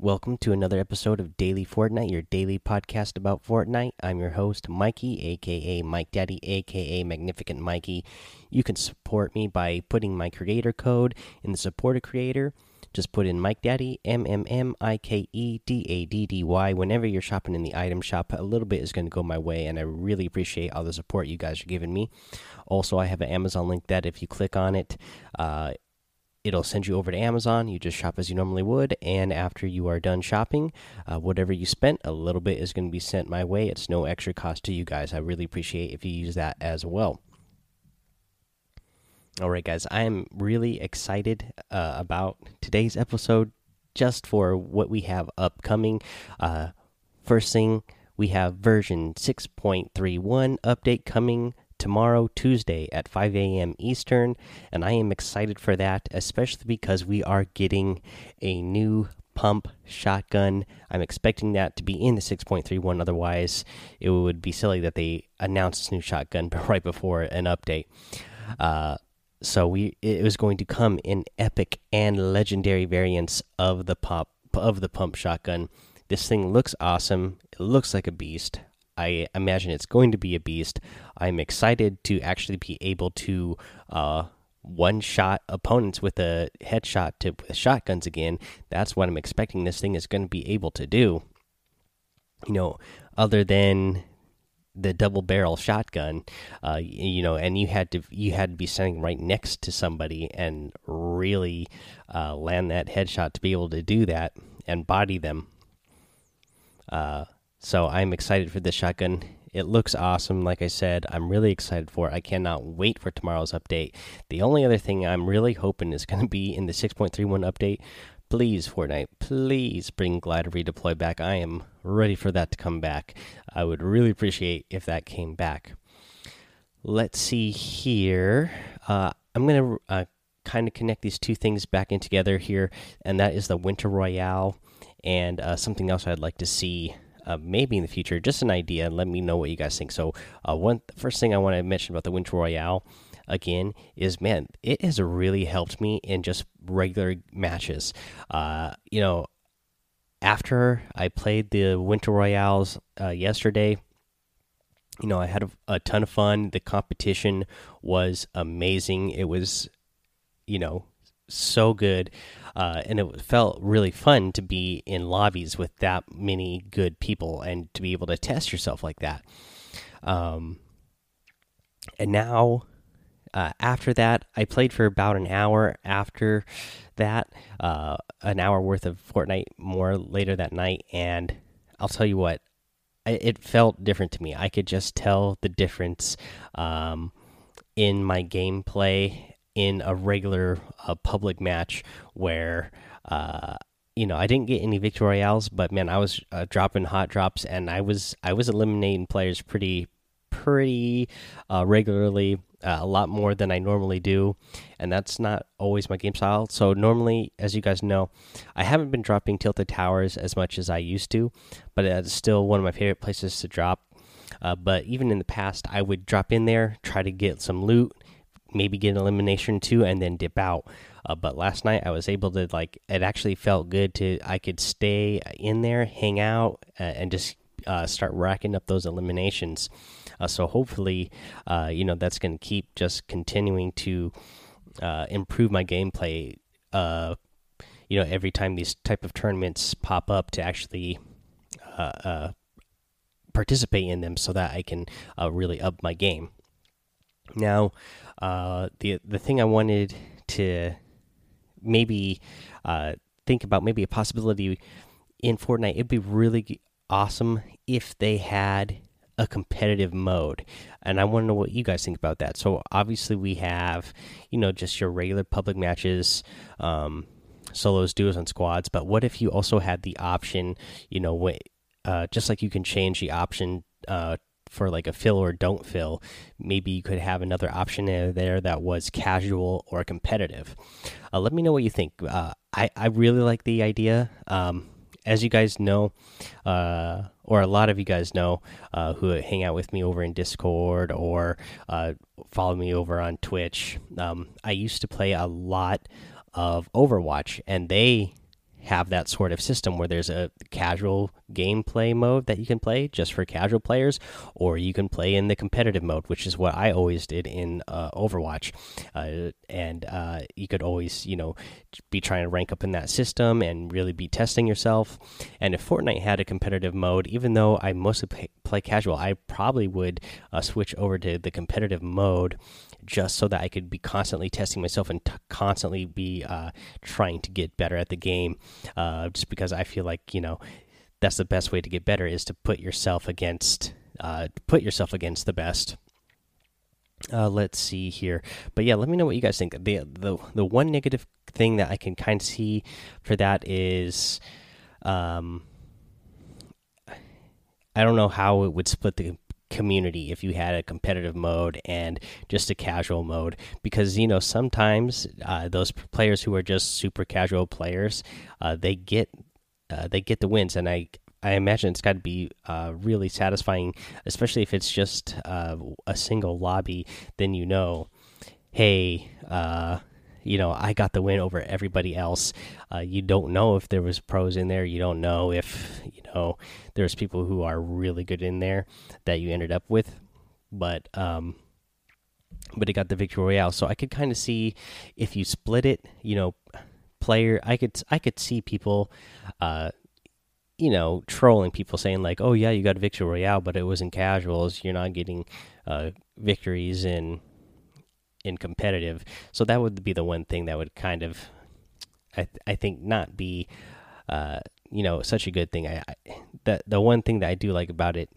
Welcome to another episode of Daily Fortnite, your daily podcast about Fortnite. I'm your host, Mikey, aka Mike Daddy, aka Magnificent Mikey. You can support me by putting my creator code in the support a creator. Just put in Mike Daddy, M M M I K E D A D D Y. Whenever you're shopping in the item shop, a little bit is going to go my way, and I really appreciate all the support you guys are giving me. Also, I have an Amazon link that if you click on it, uh, it'll send you over to Amazon. You just shop as you normally would, and after you are done shopping, uh, whatever you spent, a little bit is going to be sent my way. It's no extra cost to you guys. I really appreciate if you use that as well. All right, guys, I am really excited uh, about today's episode just for what we have upcoming. Uh, first thing, we have version 6.31 update coming tomorrow, Tuesday at 5 a.m. Eastern, and I am excited for that, especially because we are getting a new pump shotgun. I'm expecting that to be in the 6.31. Otherwise, it would be silly that they announced this new shotgun right before an update. Uh, so we it was going to come in epic and legendary variants of the pop of the pump shotgun. This thing looks awesome. It looks like a beast. I imagine it's going to be a beast. I'm excited to actually be able to uh, one shot opponents with a headshot to with shotguns again. That's what I'm expecting this thing is going to be able to do. You know, other than the double barrel shotgun, uh, you know, and you had to you had to be standing right next to somebody and really uh, land that headshot to be able to do that and body them. Uh, so I'm excited for this shotgun. It looks awesome. Like I said, I'm really excited for it. I cannot wait for tomorrow's update. The only other thing I'm really hoping is going to be in the 6.31 update. Please, Fortnite, please bring Glider Redeploy back. I am ready for that to come back. I would really appreciate if that came back. Let's see here. Uh, I'm going to uh, kind of connect these two things back in together here, and that is the Winter Royale and uh, something else I'd like to see maybe in the future. Just an idea. And let me know what you guys think. So, uh, one first thing I want to mention about the Winter Royale again is man, it has really helped me in just regular matches. Uh, you know, after I played the Winter Royales uh, yesterday. You know, I had a, a ton of fun. The competition was amazing. It was, you know, so good uh, and it felt really fun to be in lobbies with that many good people and to be able to test yourself like that. Um, and now, uh, after that, I played for about an hour. After that, uh, an hour worth of Fortnite more later that night, and I'll tell you what, it felt different to me. I could just tell the difference um, in my gameplay in a regular uh, public match where uh, you know I didn't get any victory royales, but man, I was uh, dropping hot drops and I was I was eliminating players pretty pretty uh, regularly, uh, a lot more than I normally do, and that's not always my game style. So normally, as you guys know, I haven't been dropping tilted towers as much as I used to, but it's still one of my favorite places to drop. Uh, but even in the past, I would drop in there, try to get some loot, maybe get an elimination too and then dip out. Uh, but last night i was able to like it actually felt good to i could stay in there hang out uh, and just uh, start racking up those eliminations. Uh, so hopefully uh, you know that's going to keep just continuing to uh, improve my gameplay you know every time these type of tournaments pop up to actually participate in them so that i can really up my game now, uh, the the thing I wanted to maybe uh, think about, maybe a possibility in Fortnite, it'd be really awesome if they had a competitive mode, and I want to know what you guys think about that. So obviously, we have you know just your regular public matches. Um, solos, duos, and squads. But what if you also had the option, you know, uh, just like you can change the option uh, for like a fill or don't fill, maybe you could have another option there that was casual or competitive. Uh, let me know what you think. Uh, I I really like the idea. Um, as you guys know, uh, or a lot of you guys know, uh, who hang out with me over in Discord or uh, follow me over on Twitch, um, I used to play a lot of Overwatch, and they have that sort of system where there's a casual gameplay mode that you can play just for casual players, or you can play in the competitive mode, which is what I always did in uh, Overwatch. Uh, and uh, you could always, you know, be trying to rank up in that system and really be testing yourself. And if Fortnite had a competitive mode, even though I mostly play, casual, I probably would uh, switch over to the competitive mode just so that I could be constantly testing myself and constantly be uh, trying to get better at the game. Uh, just because I feel like you know that's the best way to get better is to put yourself against uh, put yourself against the best. Uh, let's see here, but yeah, let me know what you guys think. the the The one negative thing that I can kind of see for that is, um, I don't know how it would split the community if you had a competitive mode and just a casual mode because you know sometimes uh, those players who are just super casual players uh, they get uh, they get the wins. And I I imagine it's got to be uh, really satisfying especially if it's just uh, a single lobby then you know hey uh, you know I got the win over everybody else. Uh, you don't know if there was pros in there. You don't know if you know there's people who are really good in there that you ended up with, but um, but it got the victory royale. So I could kind of see if you split it, you know, player. I could I could see people. Uh, you know, trolling people saying like, "Oh yeah, you got victory royale, but it was in casuals. You're not getting uh, victories in in competitive. So that would be the one thing that would kind of, I th I think, not be, uh, you know, such a good thing. I, I the the one thing that I do like about it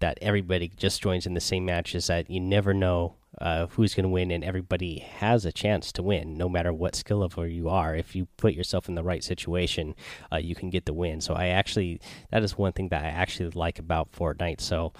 that everybody just joins in the same match is that you never know uh, who's going to win, and everybody has a chance to win, no matter what skill level you are. If you put yourself in the right situation, uh, you can get the win. So I actually, that is one thing that I actually like about Fortnite. So,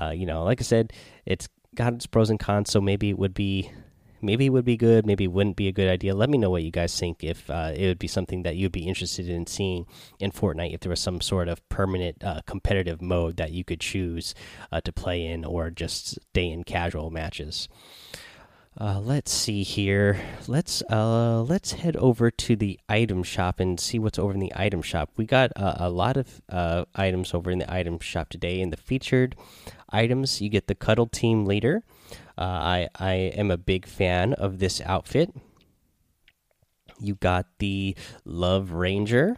uh, you know, like I said, it's got its pros and cons. So maybe it would be maybe it would be good, maybe it wouldn't be a good idea. Let me know what you guys think if uh, it would be something that you'd be interested in seeing in Fortnite if there was some sort of permanent uh, competitive mode that you could choose uh, to play in or just stay in casual matches. Uh, let's see here. Let's uh, let's head over to the item shop and see what's over in the item shop. We got uh, a lot of items over in the item shop today. In the featured items, you get the Cuddle Team Leader. Uh, I I am a big fan of this outfit. You got the Love Ranger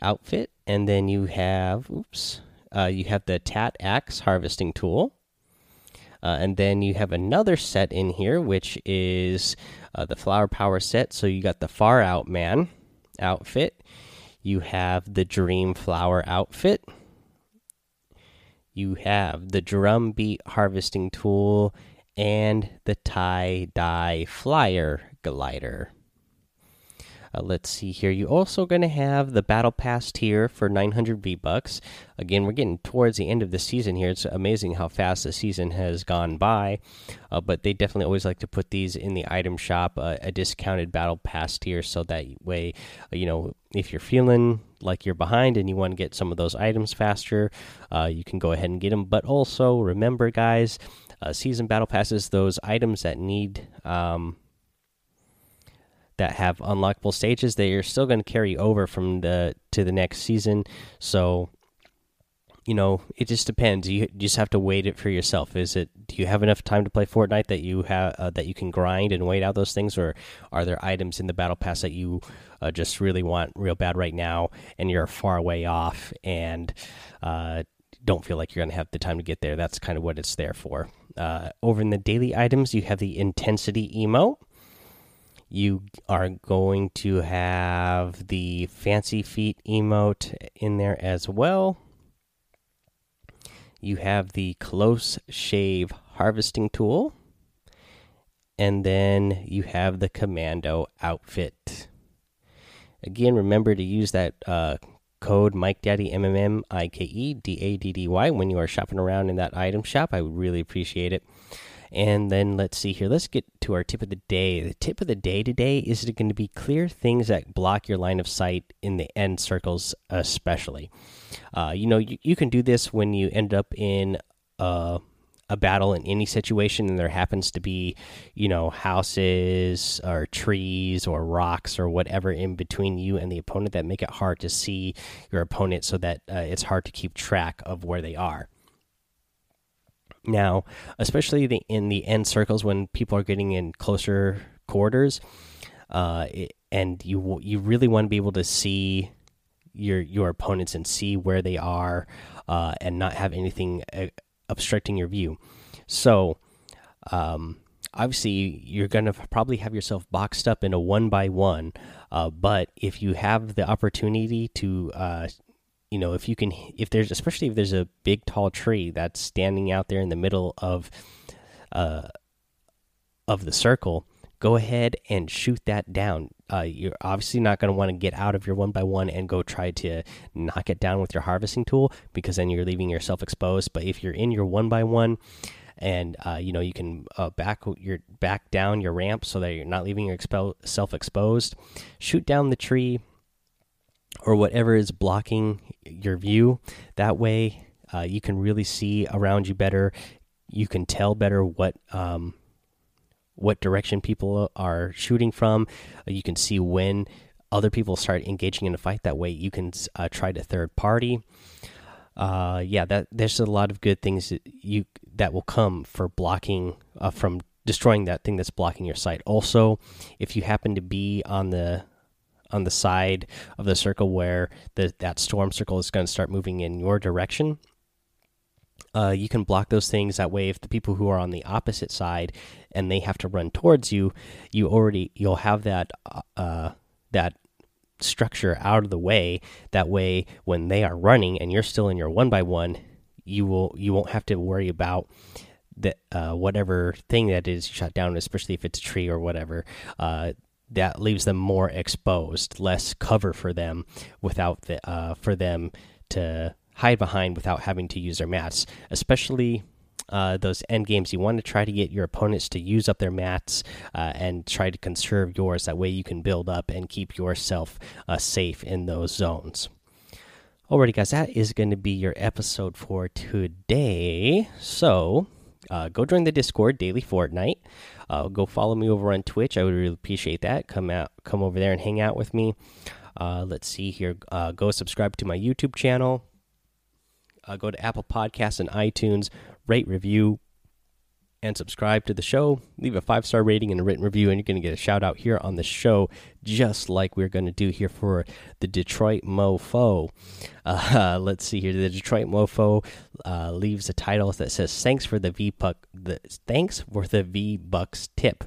outfit, and then you have oops, uh, you have the Tat Axe harvesting tool. Uh, and then you have another set in here, which is uh, the Flower Power set. So you got the Far Out Man outfit. You have the Dream Flower outfit. You have the Drum Beat Harvesting Tool and the Tie Dye Flyer Glider. Uh, let's see here. You're also going to have the Battle Pass tier for 900 V Bucks. Again, we're getting towards the end of the season here. It's amazing how fast the season has gone by, uh, but they definitely always like to put these in the item shop, uh, a discounted Battle Pass tier, so that way, uh, you know, if you're feeling like you're behind and you want to get some of those items faster, uh, you can go ahead and get them. But also remember, guys, uh, season battle passes, those items that need um, that have unlockable stages, they are still going to carry over from the to the next season. So, you know, it just depends. You, just have to wait it for yourself. Is it? Do you have enough time to play Fortnite that you have uh, that you can grind and wait out those things, or are there items in the battle pass that you uh, just really want real bad right now, and you're far away off and uh, don't feel like you're going to have the time to get there? That's kind of what it's there for. Uh, over in the daily items, you have the intensity emo you are going to have the fancy feet emote in there as well. You have the close shave harvesting tool. And then you have the commando outfit. Again, remember to use that uh, code Mike Daddy M M M I K E D A D D Y when you are shopping around in that item shop. I would really appreciate it. And then let's see here. Let's get to our tip of the day. The tip of the day today is going to be clear things that block your line of sight in the end circles, especially. Uh, you know, you, you, can do this when you end up in a, a battle in any situation and there happens to be you know houses or trees or rocks or whatever in between you and the opponent that make it hard to see your opponent so that uh, it's hard to keep track of where they are now especially the, in the end circles when people are getting in closer quarters uh, and you you really want to be able to see your your opponents and see where they are uh, and not have anything uh, obstructing your view. So, um, obviously, you're going to probably have yourself boxed up in a one by one. Uh, but if you have the opportunity to, uh, you know, if you can, if there's, especially if there's a big tall tree that's standing out there in the middle of, uh, of the circle, go ahead and shoot that down. Uh, you're obviously not going to want to get out of your one by one and go try to knock it down with your harvesting tool because then you're leaving yourself exposed. But if you're in your one by one, and uh, you know you can uh, back your back down your ramp so that you're not leaving yourself exposed. Shoot down the tree or whatever is blocking your view. That way, uh, you can really see around you better. You can tell better what um, what direction people are shooting from. You can see when other people start engaging in a fight. That way, you can uh, try to third party. Uh, yeah, that there's a lot of good things that you that will come for blocking uh, from destroying that thing that's blocking your sight. Also, if you happen to be on the on the side of the circle where the that storm circle is going to start moving in your direction, uh, you can block those things. That way, if the people who are on the opposite side and they have to run towards you, you already you'll have that uh, uh, that structure out of the way. That way, when they are running and you're still in your one by one, you will you won't have to worry about that uh, whatever thing that is shut down, especially if it's a tree or whatever. That leaves them more exposed, less cover for them without the uh, for them to hide behind without having to use their mats, especially uh, those end games. You want to try to get your opponents to use up their mats uh, and try to conserve yours. That way, you can build up and keep yourself uh, safe in those zones. Alrighty, guys, that is going to be your episode for today. So, uh, go join the Discord daily Fortnite. Uh, go follow me over on Twitch. I would really appreciate that. Come out, come over there and hang out with me. Uh, let's see here. go subscribe to my YouTube channel uh, go to Apple Podcasts and iTunes, rate, review, and subscribe to the show. Leave a five star rating and a written review, and you're going to get a shout out here on the show, just like we're going to do here for the Detroit Mofo. Uh, let's see here. The Detroit Mofo uh, leaves a title that says "Thanks for the V Buck." The thanks for the V Bucks tip.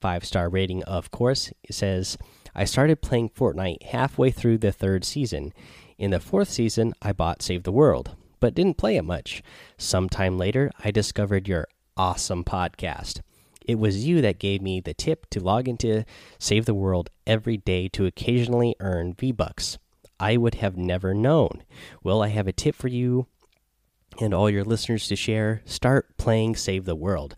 Five star rating, of course. It says, "I started playing Fortnite halfway through the third season. In the fourth season, I bought Save the World." but didn't play it much. Sometime later, I discovered your awesome podcast. It was you that gave me the tip to log into Save the World every day to occasionally earn V Bucks. I would have never known. Well, I have a tip for you and all your listeners to share. Start playing Save the World.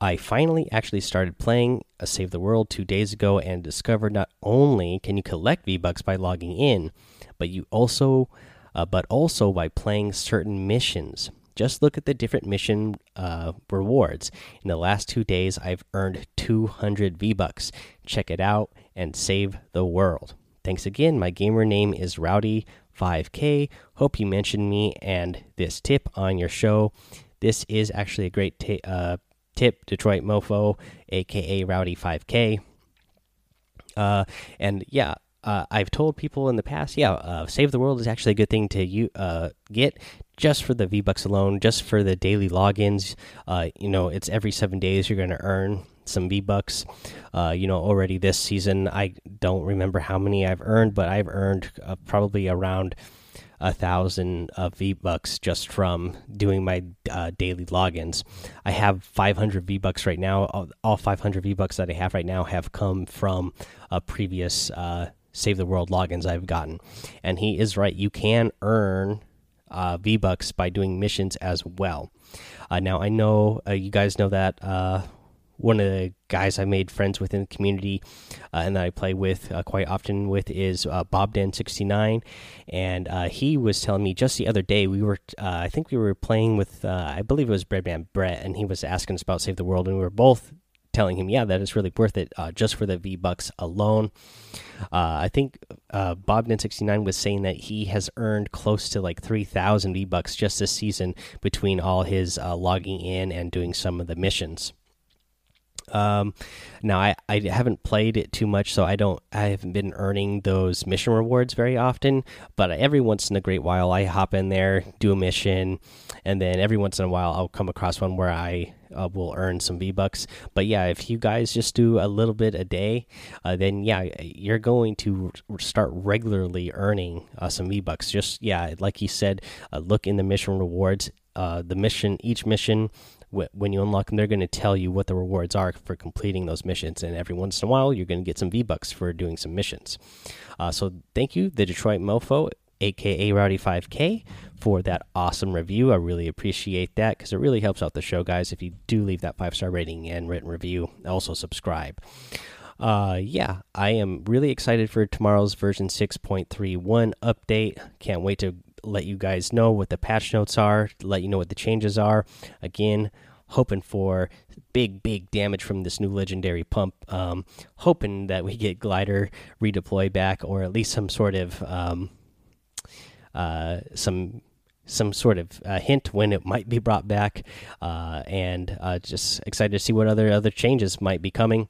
I finally actually started playing a Save the World two days ago and discovered not only can you collect V Bucks by logging in, but you also uh, but also by playing certain missions. Just look at the different mission uh, rewards. In the last two days, I've earned 200 V Bucks. Check it out and save the world. Thanks again. My gamer name is Rowdy5K. Hope you mentioned me and this tip on your show. This is actually a great uh, tip, Detroit Mofo, aka Rowdy5K. Uh, and yeah, uh, I've told people in the past, yeah, uh, Save the World is actually a good thing to you uh, get just for the V Bucks alone, just for the daily logins. Uh, you know, it's every seven days you're going to earn some V Bucks. Uh, you know, already this season, I don't remember how many I've earned, but I've earned uh, probably around a thousand of V Bucks just from doing my uh, daily logins. I have 500 V Bucks right now. All, all 500 V Bucks that I have right now have come from a previous uh, Save the World logins I've gotten. And he is right. You can earn uh, V Bucks by doing missions as well. Uh, now, I know uh, you guys know that uh, one of the guys I made friends with in the community uh, and that I play with uh, quite often with is uh, Bob Dan sixty nine, and he was telling me just the other day we were I think we were playing with I believe it was Breadman Brett, and he was asking us about Save the World, and we were both telling him, yeah, that is really worth it uh, just for the V Bucks alone. Uh, I think uh, Bobden69 was saying that he has earned close to like 3,000 V Bucks just this season between all his uh, logging in and doing some of the missions. Um, now I, I haven't played it too much, so I don't I haven't been earning those mission rewards very often. But every once in a great while, I hop in there, do a mission, and then every once in a while, I'll come across one where I uh, will earn some V bucks. But yeah, if you guys just do a little bit a day, uh, then yeah, you're going to start regularly earning uh, some V bucks. Just yeah, like you said, uh, look in the mission rewards. Uh, the mission, each mission when you unlock them, they're going to tell you what the rewards are for completing those missions. And every once in a while, you're going to get some V Bucks for doing some missions. Uh, so thank you, the Detroit Mofo, aka Rowdy5K, for that awesome review. I really appreciate that because it really helps out the show, guys. If you do leave that five star rating and written review, also subscribe. Uh, yeah, I am really excited for tomorrow's version 6.31 update. Can't wait to let you guys know what the patch notes are, let you know what the changes are. Again, hoping for big, big damage from this new legendary pump. Um, hoping that we get glider redeploy back, or at least some sort of um, uh, some some sort of uh, hint when it might be brought back, uh, and uh, just excited to see what other other changes might be coming.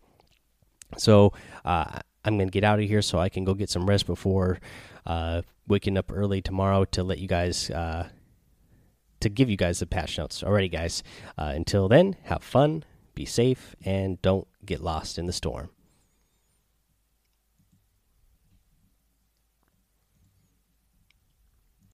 So uh, I'm gonna get out of here so I can go get some rest before uh, waking up early tomorrow to let you guys uh, to give you guys the patch notes. Alrighty, guys. Uh, until then, have fun, be safe, and don't get lost in the storm.